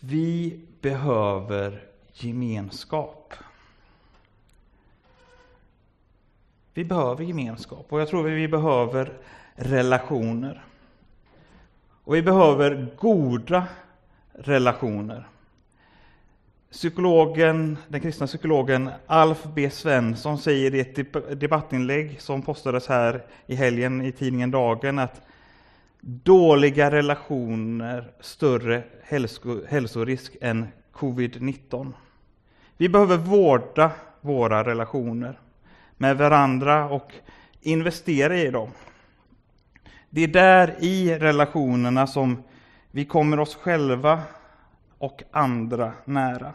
Vi behöver gemenskap. Vi behöver gemenskap och jag tror vi behöver relationer. Och vi behöver goda relationer. Psykologen, den kristna psykologen Alf B Svensson säger i ett debattinlägg som postades här i helgen i tidningen Dagen att dåliga relationer större hälsorisk än covid-19. Vi behöver vårda våra relationer med varandra och investera i dem. Det är där i relationerna som vi kommer oss själva och andra nära.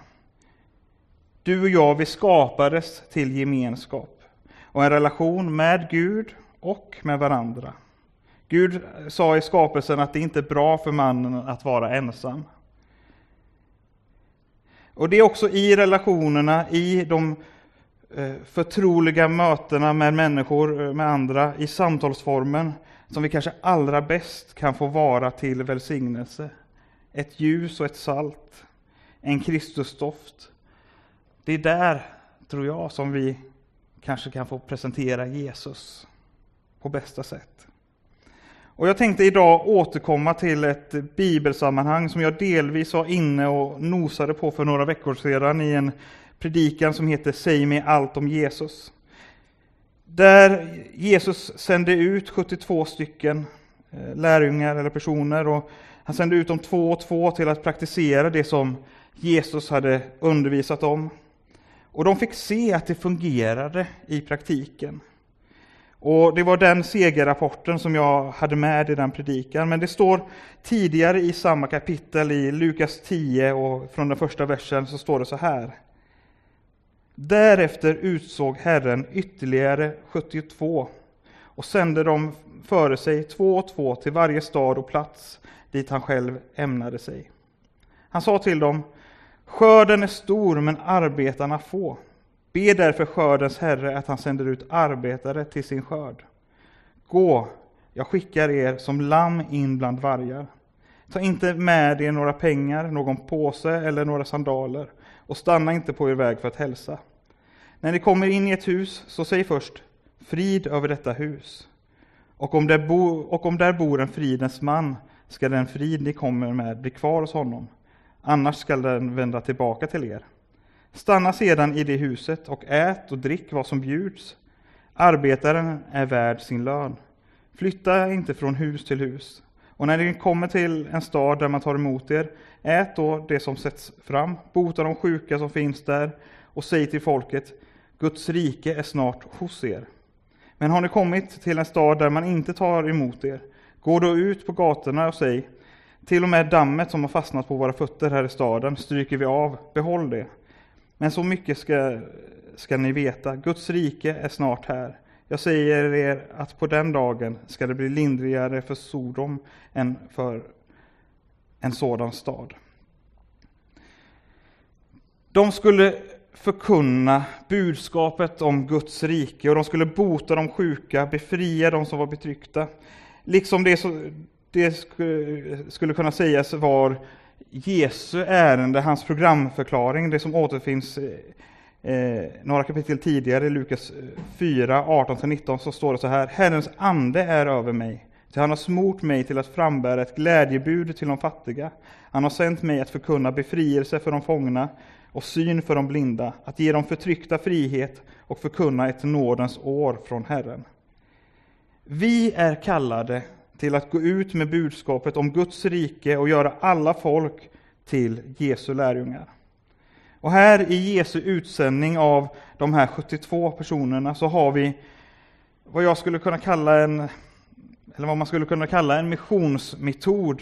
Du och jag, vi skapades till gemenskap och en relation med Gud och med varandra. Gud sa i skapelsen att det inte är bra för mannen att vara ensam. Och det är också i relationerna, i de eh, förtroliga mötena med människor, eh, med andra, i samtalsformen, som vi kanske allra bäst kan få vara till välsignelse. Ett ljus och ett salt, en Kristusdoft. Det är där, tror jag, som vi kanske kan få presentera Jesus på bästa sätt. Och jag tänkte idag återkomma till ett bibelsammanhang som jag delvis var inne och nosade på för några veckor sedan i en predikan som heter Säg mig allt om Jesus. Där Jesus sände ut 72 stycken eh, lärjungar eller personer och han sände ut dem två och två till att praktisera det som Jesus hade undervisat om. Och de fick se att det fungerade i praktiken. Och Det var den segerrapporten som jag hade med i den predikan. Men det står tidigare i samma kapitel, i Lukas 10 och från den första versen, så står det så här. Därefter utsåg Herren ytterligare 72 och sände dem före sig två och två till varje stad och plats dit han själv ämnade sig. Han sa till dem, skörden är stor men arbetarna få. Be därför skördens Herre att han sänder ut arbetare till sin skörd. Gå, jag skickar er som lamm in bland vargar. Ta inte med er några pengar, någon påse eller några sandaler och stanna inte på er väg för att hälsa. När ni kommer in i ett hus, så säg först frid över detta hus. Och om, där bo, och om där bor en fridens man ska den frid ni kommer med bli kvar hos honom. Annars skall den vända tillbaka till er. Stanna sedan i det huset och ät och drick vad som bjuds. Arbetaren är värd sin lön. Flytta inte från hus till hus. Och när ni kommer till en stad där man tar emot er, ät då det som sätts fram, bota de sjuka som finns där och säg till folket, Guds rike är snart hos er. Men har ni kommit till en stad där man inte tar emot er, gå då ut på gatorna och säg, till och med dammet som har fastnat på våra fötter här i staden stryker vi av, behåll det. Men så mycket ska, ska ni veta, Guds rike är snart här. Jag säger er att på den dagen ska det bli lindrigare för Sodom än för en sådan stad. De skulle förkunna budskapet om Guds rike och de skulle bota de sjuka, befria de som var betryckta. Liksom det, det skulle kunna sägas var Jesu ärende, hans programförklaring, det som återfinns eh, eh några kapitel tidigare, i Lukas eh, 4, 18-19, så står det så här. Herrens ande är över mig, ty han har smort mig till att frambära ett glädjebud till de fattiga. Han har sänt mig att förkunna befrielse för de fångna och syn för de blinda, att ge de förtryckta frihet och förkunna ett nådens år från Herren. Vi är kallade till att gå ut med budskapet om Guds rike och göra alla folk till Jesu lärjungar. Och här i Jesu utsändning av de här 72 personerna så har vi vad jag skulle kunna kalla en, eller vad man skulle kunna kalla en missionsmetod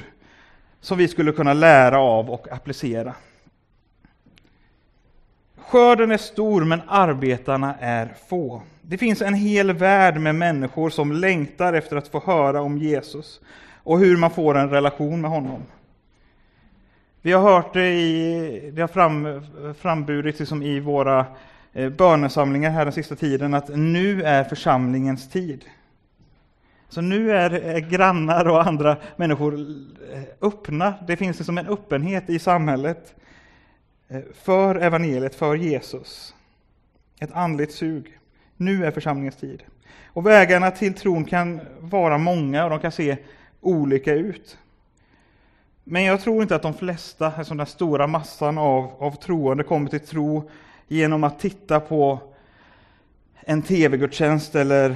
som vi skulle kunna lära av och applicera. Skörden är stor men arbetarna är få. Det finns en hel värld med människor som längtar efter att få höra om Jesus och hur man får en relation med honom. Vi har hört det, i, det har fram, framburits liksom i våra eh, bönesamlingar här den sista tiden att nu är församlingens tid. Så nu är grannar och andra människor eh, öppna. Det finns liksom en öppenhet i samhället Eh, för evangeliet, för Jesus. Ett andligt sug. Nu är församlingens tid. Och vägarna till tron kan vara många och de kan se olika ut. Men jag tror inte att de flesta, alltså den stora massan av, av troende, kommer till tro genom att titta på en tv-gudstjänst eller,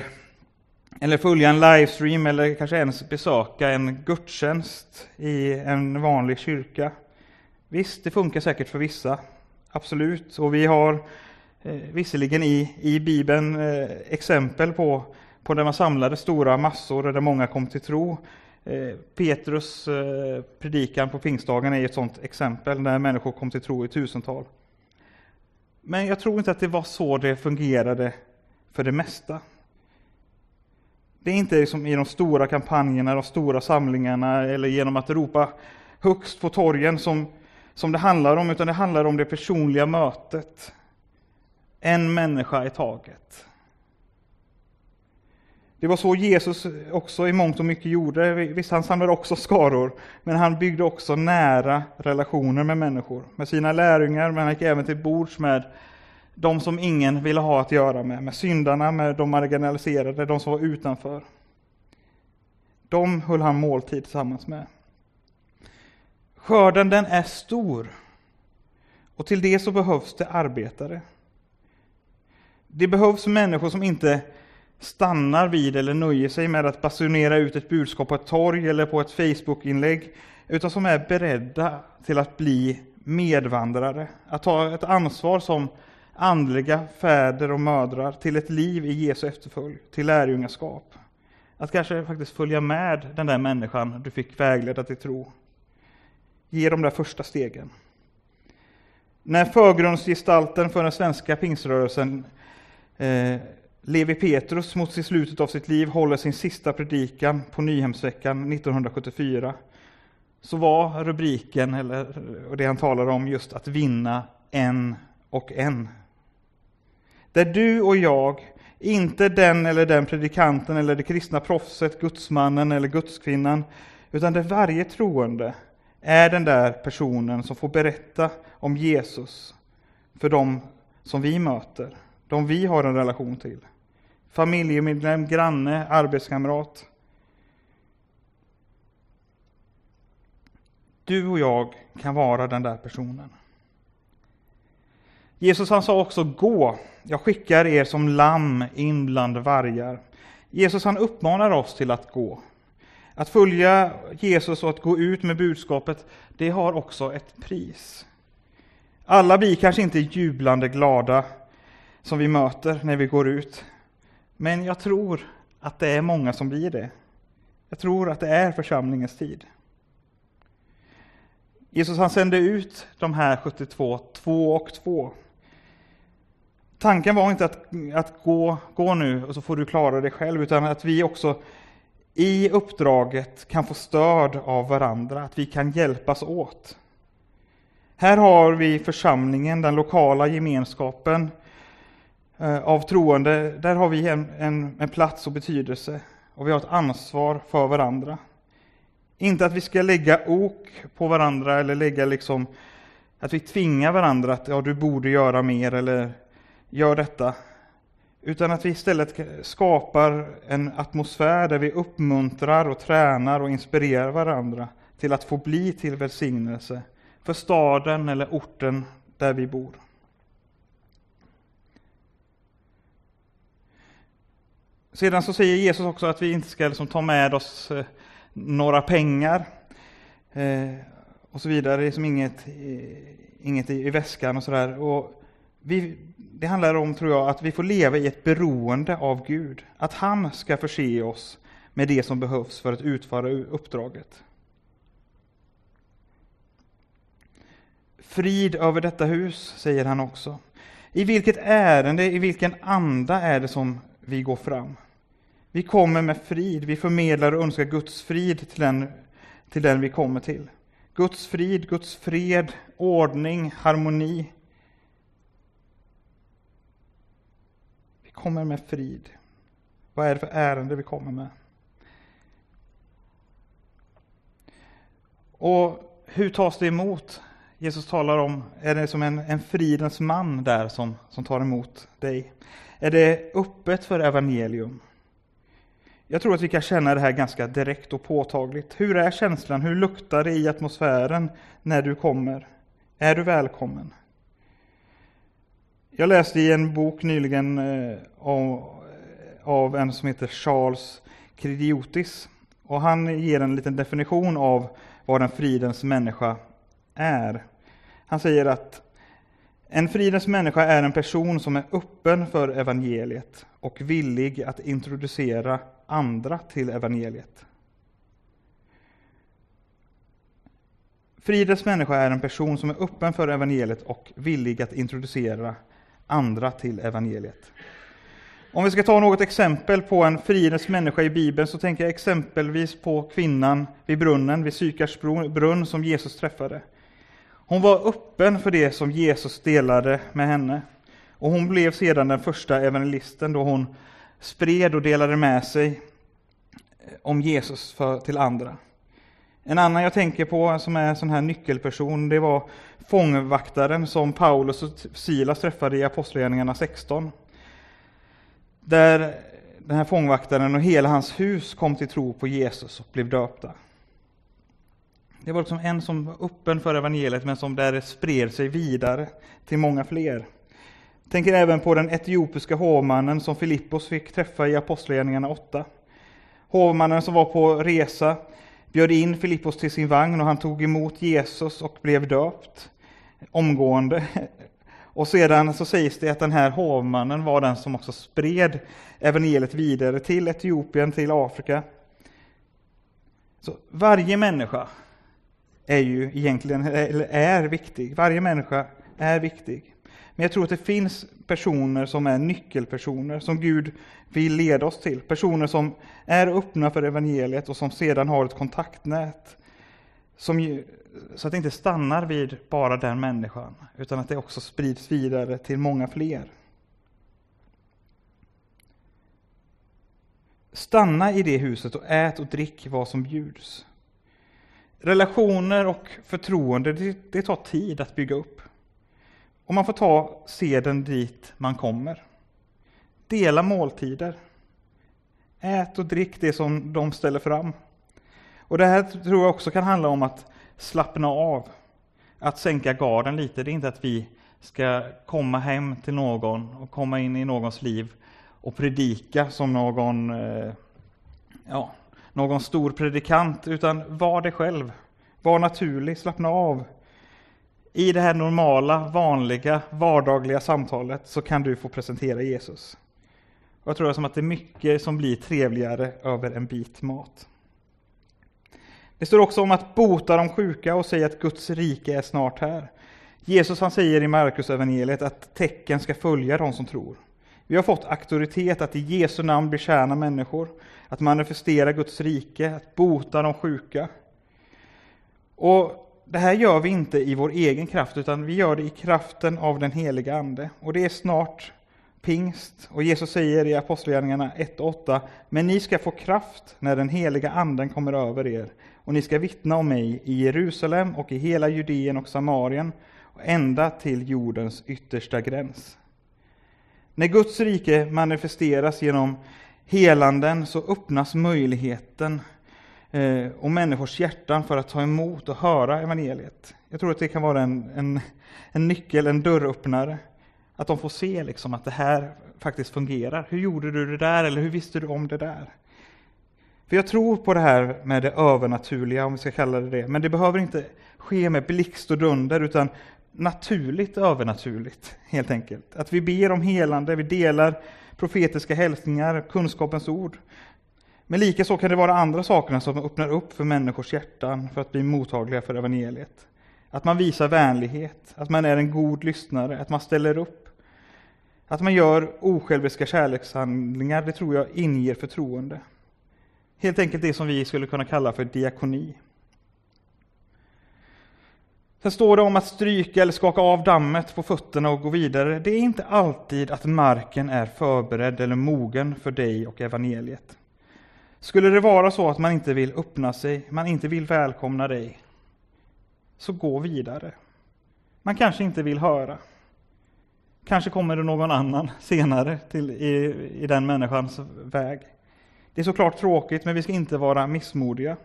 eller följa en livestream eller kanske ens besöka en gudstjänst i en vanlig kyrka. Visst, det funkar säkert för vissa, absolut. Och vi har eh, visserligen i, i Bibeln eh, exempel på, på där man samlade stora massor och där många kom till tro. Eh, Petrus eh, predikan på pingstdagen är ett sådant exempel, där människor kom till tro i tusental. Men jag tror inte att det var så det fungerade för det mesta. Det är inte liksom i de stora kampanjerna, de stora samlingarna eller genom att ropa högst på torgen som, som det handlar om, utan det handlar om det personliga mötet. En människa i taget. Det var så Jesus också i mångt och mycket gjorde. Visst, han samlade också skaror, men han byggde också nära relationer med människor, med sina lärjungar, men han gick även till bords med de som ingen ville ha att göra med, med syndarna, med de marginaliserade, de som var utanför. De höll han måltid tillsammans med. Skörden den är stor, och till det så behövs det arbetare. Det behövs människor som inte stannar vid eller nöjer sig med att basunera ut ett budskap på ett torg eller på ett Facebookinlägg, utan som är beredda till att bli medvandrare, att ta ett ansvar som andliga fäder och mödrar till ett liv i Jesu efterföljd, till lärjungaskap. Att kanske faktiskt följa med den där människan du fick vägleda till tro. Ge de där första stegen. När förgrundsgestalten för den svenska pingsrörelsen eh, Levi Petrus mot slutet av sitt liv håller sin sista predikan på Nyhemsveckan 1974 så var rubriken, eller och det han talade om, just att vinna en och en. Där du och jag, inte den eller den predikanten eller det kristna proffset, gudsmannen eller gudskvinnan, utan där varje troende är den där personen som får berätta om Jesus för dem som vi möter, de vi har en relation till familjemedlem, granne, arbetskamrat. Du och jag kan vara den där personen. Jesus han sa också gå, jag skickar er som lamm in bland vargar. Jesus han uppmanar oss till att gå. Att följa Jesus och att gå ut med budskapet, det har också ett pris. Alla blir kanske inte jublande glada som vi möter när vi går ut. Men jag tror att det är många som blir det. Jag tror att det är församlingens tid. Jesus han sände ut de här 72, två och två. Tanken var inte att, att gå, gå nu och så får du klara dig själv, utan att vi också i uppdraget kan få stöd av varandra, att vi kan hjälpas åt. Här har vi församlingen, den lokala gemenskapen, eh, av troende, där har vi en, en, en, plats och betydelse och vi har ett ansvar för varandra. Inte att vi ska lägga ok på varandra eller lägga liksom att vi tvingar varandra att ja, du borde göra mer eller gör detta. Utan att vi istället skapar en atmosfär där vi uppmuntrar och tränar och inspirerar varandra till att få bli till välsignelse för staden eller orten där vi bor. Sedan så säger Jesus också att vi inte ska liksom ta med oss eh, några pengar eh, och så vidare. Det är som inget, eh, inget i, väskan och sådär. Det handlar om, tror jag, att vi får leva i ett beroende av Gud. Att han ska förse oss med det som behövs för att utföra uppdraget. Frid över detta hus, säger han också. I vilket ärende, i vilken anda är det som vi går fram? Vi kommer med frid, vi förmedlar och önskar Guds frid till den, till den vi kommer till. Guds frid, Guds fred, ordning, harmoni. kommer med frid? Vad är det för ärende vi kommer med? Och hur tas det emot? Jesus talar om, är det som en, en fridens man där som, som tar emot dig? Är det öppet för evangelium? Jag tror att vi kan känna det här ganska direkt och påtagligt. Hur är känslan? Hur luktar det i atmosfären när du kommer? Är du välkommen? Jag läste i en bok nyligen eh, av, en som heter Charles Kridiotis. Och han ger en liten definition av vad en fridens människa är. Han säger att en fridens människa är en person som är öppen för evangeliet och villig att introducera andra till evangeliet. Fridens människa är en person som är öppen för evangeliet och villig att introducera andra till evangeliet. Om vi ska ta något exempel på en fridens människa i Bibeln så tänker jag exempelvis på kvinnan vid brunnen, vid Sykars brunn som Jesus träffade. Hon var öppen för det som Jesus delade med henne. Och hon blev sedan den första evangelisten då hon spred och delade med sig om Jesus för, till andra. En annan jag tänker på som är en sån här nyckelperson, det var fångvaktaren som Paulus och Silas träffade i Apostlagärningarna 16. Där den här fångvaktaren och hela hans hus kom till tro på Jesus och blev döpta. Det var liksom en som var öppen för evangeliet men som där spred sig vidare till många fler. Tänker även på den etiopiska hovmannen som Filippos fick träffa i Apostlagärningarna 8. Hovmannen som var på resa bjöd in Filippos till sin vagn och han tog emot Jesus och blev döpt omgående. Och sedan så sägs det att den här hovmannen var den som också spred evangeliet vidare till Etiopien, till Afrika. Så varje människa är ju egentligen eller är viktig. Varje människa är viktig. Men jag tror att det finns personer som är nyckelpersoner, som Gud vill leda oss till. Personer som är öppna för evangeliet och som sedan har ett kontaktnät. Som, så att det inte stannar vid bara den människan, utan att det också sprids vidare till många fler. Stanna i det huset och ät och drick vad som bjuds. Relationer och förtroende, det, det tar tid att bygga upp. Och man får ta seden dit man kommer. Dela måltider. Ät och drick det som de ställer fram. Och det här tror jag också kan handla om att slappna av. Att sänka garden lite. Det är inte att vi ska komma hem till någon och komma in i någons liv och predika som någon, eh, ja, någon stor predikant, utan var dig själv. Var naturlig, slappna av. I det här normala, vanliga, vardagliga samtalet så kan du få presentera Jesus. Och jag tror det som att det är mycket som blir trevligare över en bit mat. Det står också om att bota de sjuka och säga att Guds rike är snart här. Jesus han säger i Markus evangeliet att tecken ska följa de som tror. Vi har fått auktoritet att i Jesu namn betjäna människor, att manifestera Guds rike, att bota de sjuka. Och det här gör vi inte i vår egen kraft, utan vi gör det i kraften av den heliga Ande. Och det är snart pingst. Och Jesus säger i Apostlagärningarna 1 och 8, men ni ska få kraft när den heliga Anden kommer över er, och ni ska vittna om mig i Jerusalem och i hela Judeen och Samarien, och ända till jordens yttersta gräns. När Guds rike manifesteras genom helanden så öppnas möjligheten Eh, och människors hjärtan för att ta emot och höra evangeliet. Jag tror att det kan vara en, en, en nyckel, en dörröppnare. Att de får se liksom att det här faktiskt fungerar. Hur gjorde du det där? Eller hur visste du om det där? För jag tror på det här med det övernaturliga, om vi ska kalla det det. Men det behöver inte ske med blixt och dunder, utan naturligt övernaturligt, helt enkelt. Att vi ber om helande, vi delar profetiska hälsningar, kunskapens ord. Men lika så kan det vara andra saker som öppnar upp för människors hjärtan för att bli mottagliga för evangeliet. Att man visar vänlighet, att man är en god lyssnare, att man ställer upp. Att man gör osjälviska kärlekshandlingar, det tror jag inger förtroende. Helt enkelt det som vi skulle kunna kalla för diakoni. Sen står det om att stryka eller skaka av dammet på fötterna och gå vidare. Det är inte alltid att marken är förberedd eller mogen för dig och evangeliet. Skulle det vara så att man inte vill öppna sig, man inte vill välkomna dig, så gå vidare. Man kanske inte vill höra. Kanske kommer det någon annan senare till, i, i den människans väg. Det är såklart tråkigt, men vi ska inte vara missmodiga.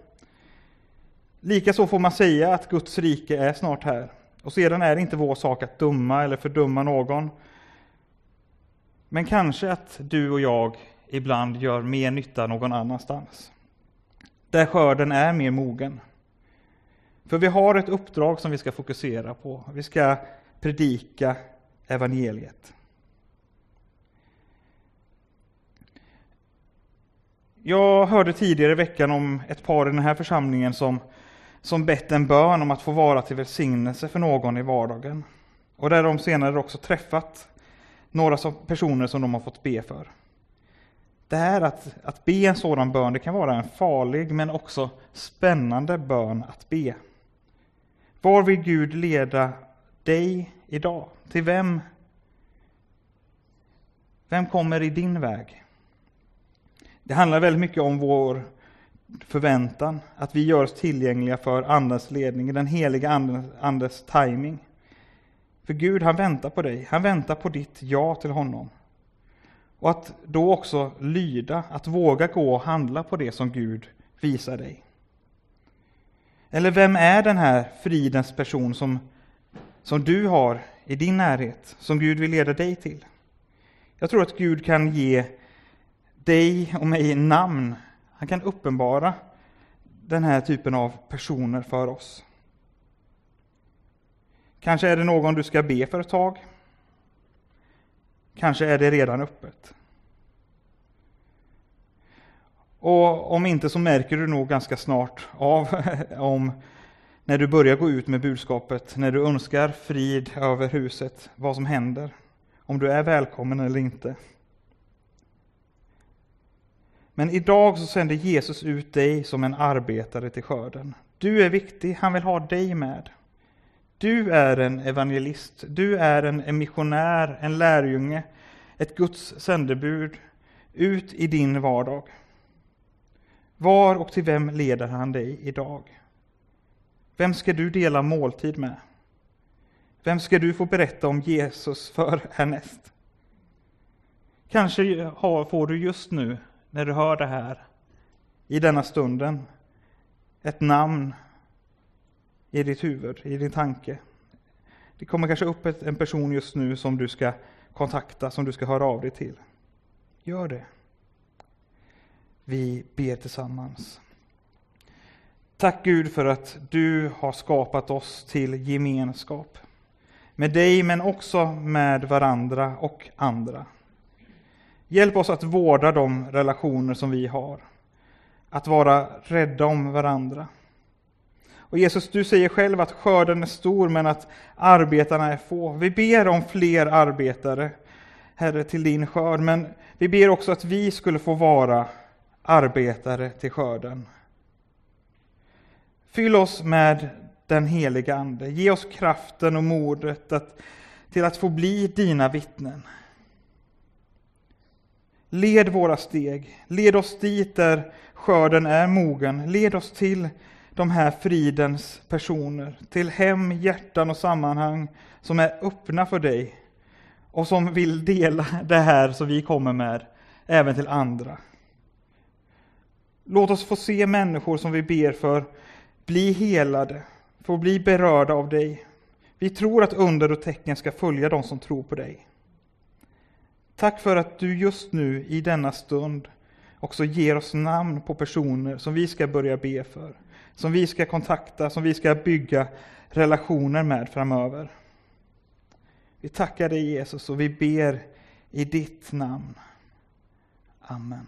Likaså får man säga att Guds rike är snart här. Och sedan är det inte vår sak att döma eller fördöma någon. Men kanske att du och jag ibland gör mer nytta någon annanstans. Där skörden är mer mogen. För vi har ett uppdrag som vi ska fokusera på. Vi ska predika evangeliet. Jag hörde tidigare i veckan om ett par i den här församlingen som, som bett en bön om att få vara till välsignelse för någon i vardagen. Och där de senare också träffat några personer som de har fått be för. Det här att, att be en sådan bön, det kan vara en farlig men också spännande bön att be. Var vill Gud leda dig idag? Till vem? Vem kommer i din väg? Det handlar väldigt mycket om vår förväntan, att vi gör oss tillgängliga för Andens ledning, den heliga Andes, Andes timing. För Gud, han väntar på dig, han väntar på ditt ja till honom. Och att då också lyda, att våga gå och handla på det som Gud visar dig. Eller vem är den här fridens person som, som du har i din närhet, som Gud vill leda dig till? Jag tror att Gud kan ge dig och mig namn. Han kan uppenbara den här typen av personer för oss. Kanske är det någon du ska be för ett tag. Kanske är det redan öppet. Och om inte så märker du nog ganska snart av om när du börjar gå ut med budskapet, när du önskar frid över huset, vad som händer. Om du är välkommen eller inte. Men idag så sänder Jesus ut dig som en arbetare till skörden. Du är viktig, han vill ha dig med. Du är en evangelist, du är en, missionär, en lärjunge, ett Guds sändebud ut i din vardag. Var och till vem leder han dig idag? Vem ska du dela måltid med? Vem ska du få berätta om Jesus för härnäst? Kanske får du just nu, när du hör det här, i denna stunden, ett namn i ditt huvud, i din tanke. Det kommer kanske upp en person just nu som du ska kontakta, som du ska höra av dig till. Gör det. Vi ber tillsammans. Tack Gud för att du har skapat oss till gemenskap. Med dig men också med varandra och andra. Hjälp oss att vårda de relationer som vi har. Att vara rädda om varandra. Och Jesus, du säger själv att skörden är stor men att arbetarna är få. Vi ber om fler arbetare, Herre, till din skörd. Men vi ber också att vi skulle få vara arbetare till skörden. Fyll oss med den heliga Ande. Ge oss kraften och modet att, till att få bli dina vittnen. Led våra steg. Led oss dit där skörden är mogen. Led oss till de här fridens personer. Till hem, hjärtan och sammanhang som är öppna för dig och som vill dela det här som vi kommer med även till andra. Låt oss få se människor som vi ber för bli helade, få bli berörda av dig. Vi tror att under och tecken ska följa de som tror på dig. Tack för att du just nu i denna stund också ger oss namn på personer som vi ska börja be för, som vi ska kontakta, som vi ska bygga relationer med framöver. Vi tackar dig Jesus och vi ber i ditt namn. Amen.